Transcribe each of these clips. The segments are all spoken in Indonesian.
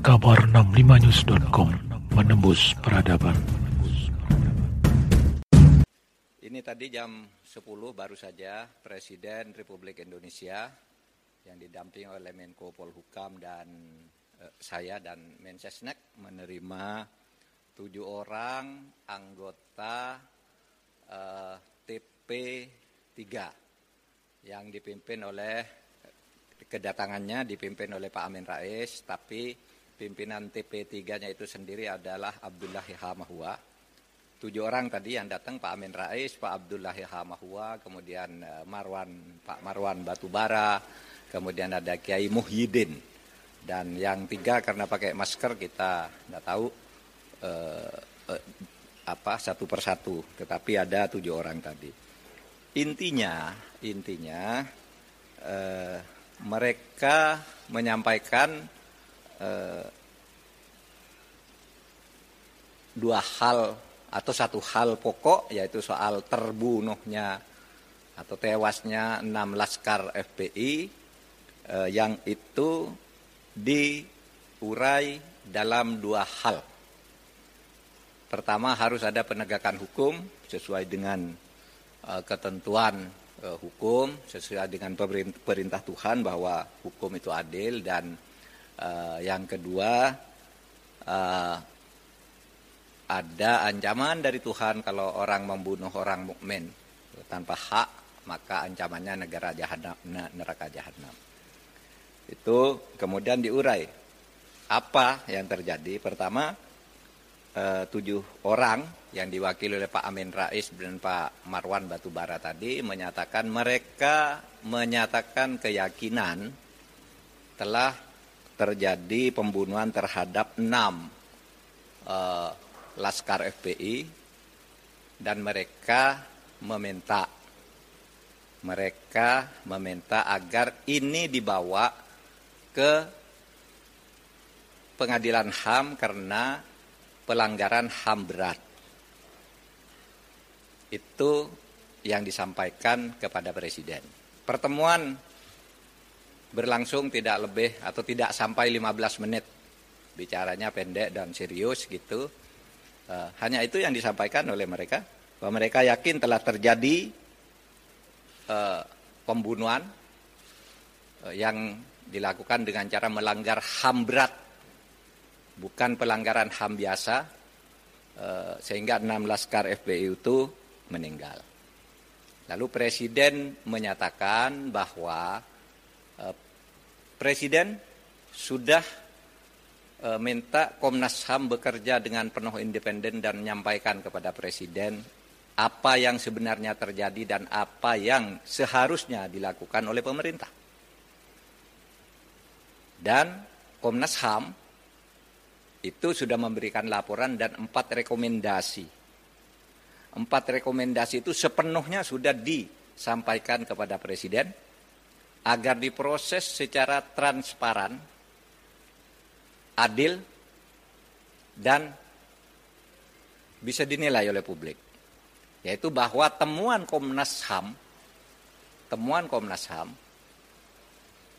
kabar 65news.com menembus peradaban. Ini tadi jam 10 baru saja Presiden Republik Indonesia yang didampingi oleh Menko Polhukam dan eh, saya dan Mensesnek menerima tujuh orang anggota eh, TP3 yang dipimpin oleh kedatangannya dipimpin oleh Pak Amin Rais, tapi pimpinan TP3-nya itu sendiri adalah Abdullah Hamahua. Tujuh orang tadi yang datang Pak Amin Rais, Pak Abdullah Hamahua, kemudian eh, Marwan Pak Marwan Batubara, kemudian ada Kiai Muhyiddin. Dan yang tiga karena pakai masker kita nggak tahu eh, eh, apa satu persatu, tetapi ada tujuh orang tadi. Intinya, intinya eh, mereka menyampaikan eh, dua hal atau satu hal pokok yaitu soal terbunuhnya atau tewasnya enam laskar FPI eh, yang itu diurai dalam dua hal. Pertama harus ada penegakan hukum sesuai dengan eh, ketentuan uh, hukum sesuai dengan perintah Tuhan bahwa hukum itu adil dan uh, yang kedua uh, ada ancaman dari Tuhan kalau orang membunuh orang mukmin. Tanpa hak maka ancamannya negara jahanam neraka jahanam. Itu kemudian diurai. Apa yang terjadi? Pertama eh, tujuh orang yang diwakili oleh Pak Amin Rais dan Pak Marwan Batubara tadi menyatakan mereka menyatakan keyakinan telah terjadi pembunuhan terhadap enam eh, laskar FPI dan mereka meminta mereka meminta agar ini dibawa ke pengadilan HAM karena pelanggaran HAM berat. Itu yang disampaikan kepada Presiden. Pertemuan berlangsung tidak lebih atau tidak sampai 15 menit. Bicaranya pendek dan serius gitu. Uh, hanya itu yang disampaikan oleh mereka. Bahwa mereka yakin telah terjadi uh, pembunuhan uh, yang dilakukan dengan cara melanggar HAM berat bukan pelanggaran HAM biasa eh, sehingga enam laskar FPI itu meninggal. Lalu Presiden menyatakan bahwa eh, Presiden sudah eh, minta Komnas HAM bekerja dengan penuh independen dan menyampaikan kepada Presiden apa yang sebenarnya terjadi dan apa yang seharusnya dilakukan oleh pemerintah. Dan Komnas HAM itu sudah memberikan laporan dan empat rekomendasi. Empat rekomendasi itu sepenuhnya sudah disampaikan kepada Presiden agar diproses secara transparan, adil, dan bisa dinilai oleh publik. Yaitu bahwa temuan Komnas HAM, temuan Komnas HAM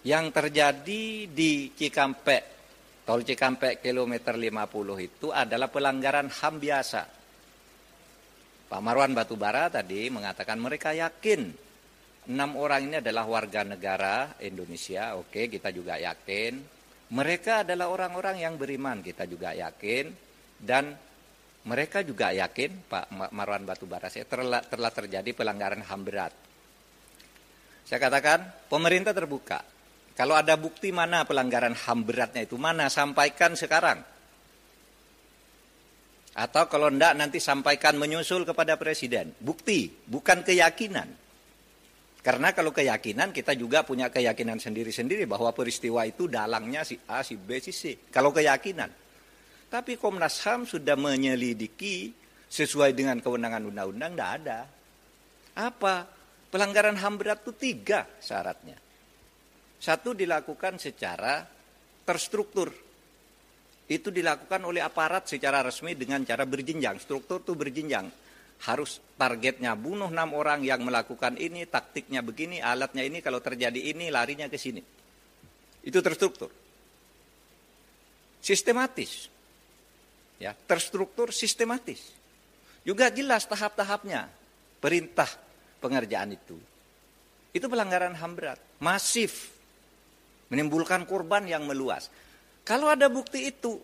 yang terjadi di Cikampek Tol Cikampek kilometer 50 itu adalah pelanggaran HAM biasa. Pak Marwan Batubara tadi mengatakan mereka yakin enam orang ini adalah warga negara Indonesia. Oke, kita juga yakin. Mereka adalah orang-orang yang beriman, kita juga yakin. Dan mereka juga yakin, Pak Marwan Batubara, saya telah, telah terjadi pelanggaran HAM berat. Saya katakan, pemerintah terbuka kalau ada bukti mana pelanggaran HAM beratnya itu, mana sampaikan sekarang. Atau kalau enggak nanti sampaikan menyusul kepada presiden. Bukti, bukan keyakinan. Karena kalau keyakinan kita juga punya keyakinan sendiri-sendiri bahwa peristiwa itu dalangnya si A, si B, si C. Kalau keyakinan. Tapi Komnas HAM sudah menyelidiki sesuai dengan kewenangan undang-undang, tidak ada. Apa? Pelanggaran HAM berat itu tiga syaratnya. Satu dilakukan secara terstruktur. Itu dilakukan oleh aparat secara resmi dengan cara berjenjang. Struktur itu berjenjang. Harus targetnya bunuh enam orang yang melakukan ini, taktiknya begini, alatnya ini, kalau terjadi ini larinya ke sini. Itu terstruktur. sistematis. Ya, terstruktur sistematis. Juga jelas tahap-tahapnya perintah pengerjaan itu. Itu pelanggaran HAM berat, masif. Menimbulkan korban yang meluas. Kalau ada bukti itu,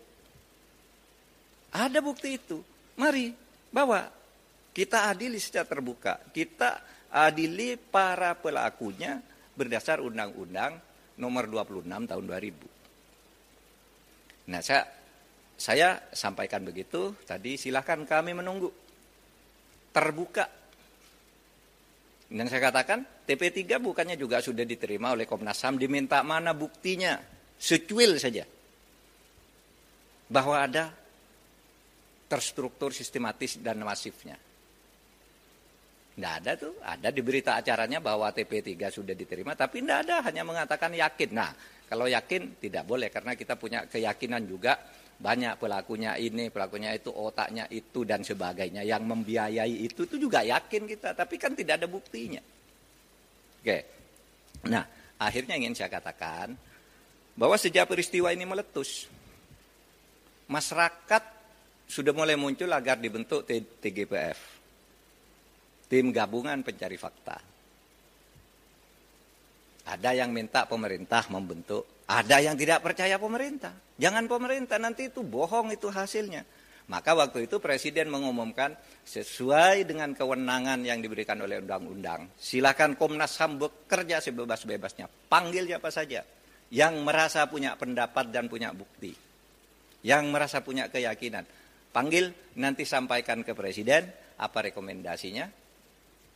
ada bukti itu, mari bawa kita adili secara terbuka. Kita adili para pelakunya berdasar undang-undang nomor 26 tahun 2000. Nah, saya saya sampaikan begitu tadi silahkan kami menunggu terbuka. Dan saya katakan TP3 bukannya juga sudah diterima oleh Komnas HAM diminta mana buktinya secuil saja bahwa ada terstruktur sistematis dan masifnya. Tidak ada tuh, ada di berita acaranya bahwa TP3 sudah diterima, tapi tidak ada, hanya mengatakan yakin. Nah, kalau yakin tidak boleh karena kita punya keyakinan juga banyak pelakunya ini, pelakunya itu, otaknya itu dan sebagainya. Yang membiayai itu itu juga yakin kita, tapi kan tidak ada buktinya. Oke. Nah, akhirnya ingin saya katakan bahwa sejak peristiwa ini meletus, masyarakat sudah mulai muncul agar dibentuk TGPF tim gabungan pencari fakta. Ada yang minta pemerintah membentuk, ada yang tidak percaya pemerintah. Jangan pemerintah nanti itu bohong itu hasilnya. Maka waktu itu presiden mengumumkan sesuai dengan kewenangan yang diberikan oleh undang-undang. Silakan Komnas HAM bekerja sebebas-bebasnya. Panggil siapa saja yang merasa punya pendapat dan punya bukti. Yang merasa punya keyakinan. Panggil nanti sampaikan ke presiden apa rekomendasinya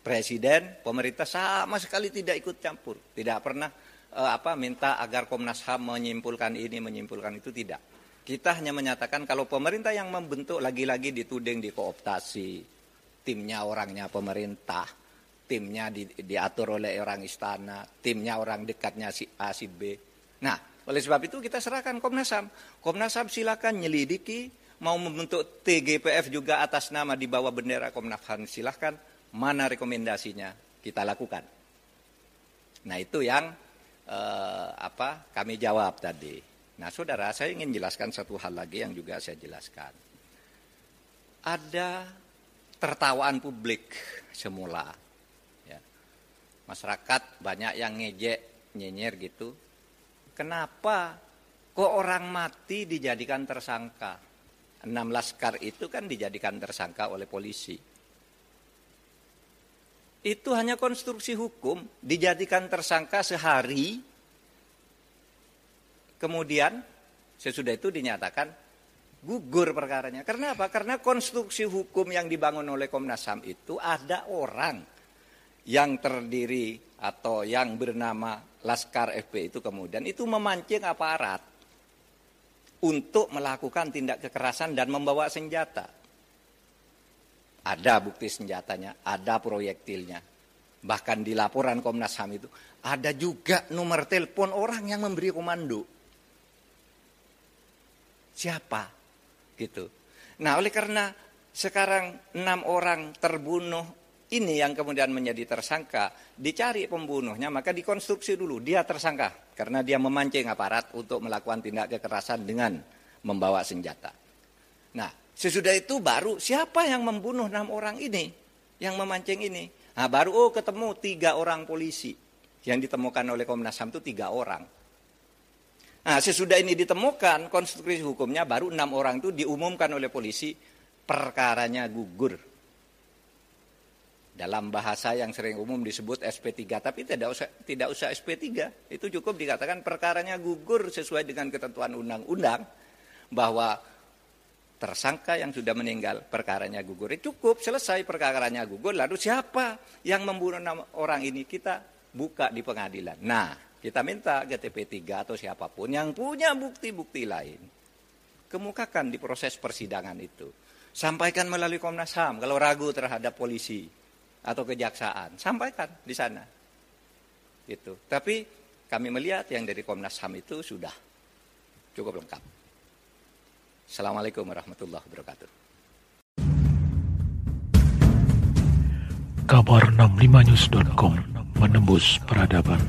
presiden, pemerintah sama sekali tidak ikut campur, tidak pernah uh, apa minta agar Komnas HAM menyimpulkan ini, menyimpulkan itu tidak. Kita hanya menyatakan kalau pemerintah yang membentuk lagi-lagi dituding dikooptasi, timnya orangnya pemerintah, timnya di, diatur oleh orang istana, timnya orang dekatnya si A si B. Nah, oleh sebab itu kita serahkan Komnas HAM. Komnas HAM silakan nyelidiki, mau membentuk TGPF juga atas nama di bawah bendera Komnas HAM silahkan mana rekomendasinya kita lakukan. Nah itu yang eh, apa kami jawab tadi. Nah saudara saya ingin jelaskan satu hal lagi yang juga saya jelaskan. Ada tertawaan publik semula. Ya. Masyarakat banyak yang ngejek, nyenyer gitu. Kenapa kok orang mati dijadikan tersangka? Enam laskar itu kan dijadikan tersangka oleh polisi itu hanya konstruksi hukum dijadikan tersangka sehari kemudian sesudah itu dinyatakan gugur perkaranya. Karena apa? Karena konstruksi hukum yang dibangun oleh Komnas HAM itu ada orang yang terdiri atau yang bernama Laskar FP itu kemudian itu memancing aparat untuk melakukan tindak kekerasan dan membawa senjata. Ada bukti senjatanya, ada proyektilnya. Bahkan di laporan Komnas HAM itu ada juga nomor telepon orang yang memberi komando. Siapa? Gitu. Nah, oleh karena sekarang enam orang terbunuh ini yang kemudian menjadi tersangka, dicari pembunuhnya, maka dikonstruksi dulu. Dia tersangka karena dia memancing aparat untuk melakukan tindak kekerasan dengan membawa senjata. Nah, Sesudah itu baru siapa yang membunuh enam orang ini, yang memancing ini. Nah, baru oh ketemu tiga orang polisi yang ditemukan oleh Komnas HAM itu tiga orang. Nah, sesudah ini ditemukan konstruksi hukumnya baru enam orang itu diumumkan oleh polisi perkaranya gugur. Dalam bahasa yang sering umum disebut SP3, tapi tidak usah tidak usah SP3. Itu cukup dikatakan perkaranya gugur sesuai dengan ketentuan undang-undang bahwa tersangka yang sudah meninggal perkaranya gugur. Cukup selesai perkaranya gugur lalu siapa yang membunuh orang ini kita buka di pengadilan. Nah, kita minta GTP 3 atau siapa pun yang punya bukti-bukti lain kemukakan di proses persidangan itu. Sampaikan melalui Komnas HAM kalau ragu terhadap polisi atau kejaksaan, sampaikan di sana. Itu. Tapi kami melihat yang dari Komnas HAM itu sudah cukup lengkap. Assalamualaikum warahmatullahi wabarakatuh. Kabar 65news.com menembus peradaban.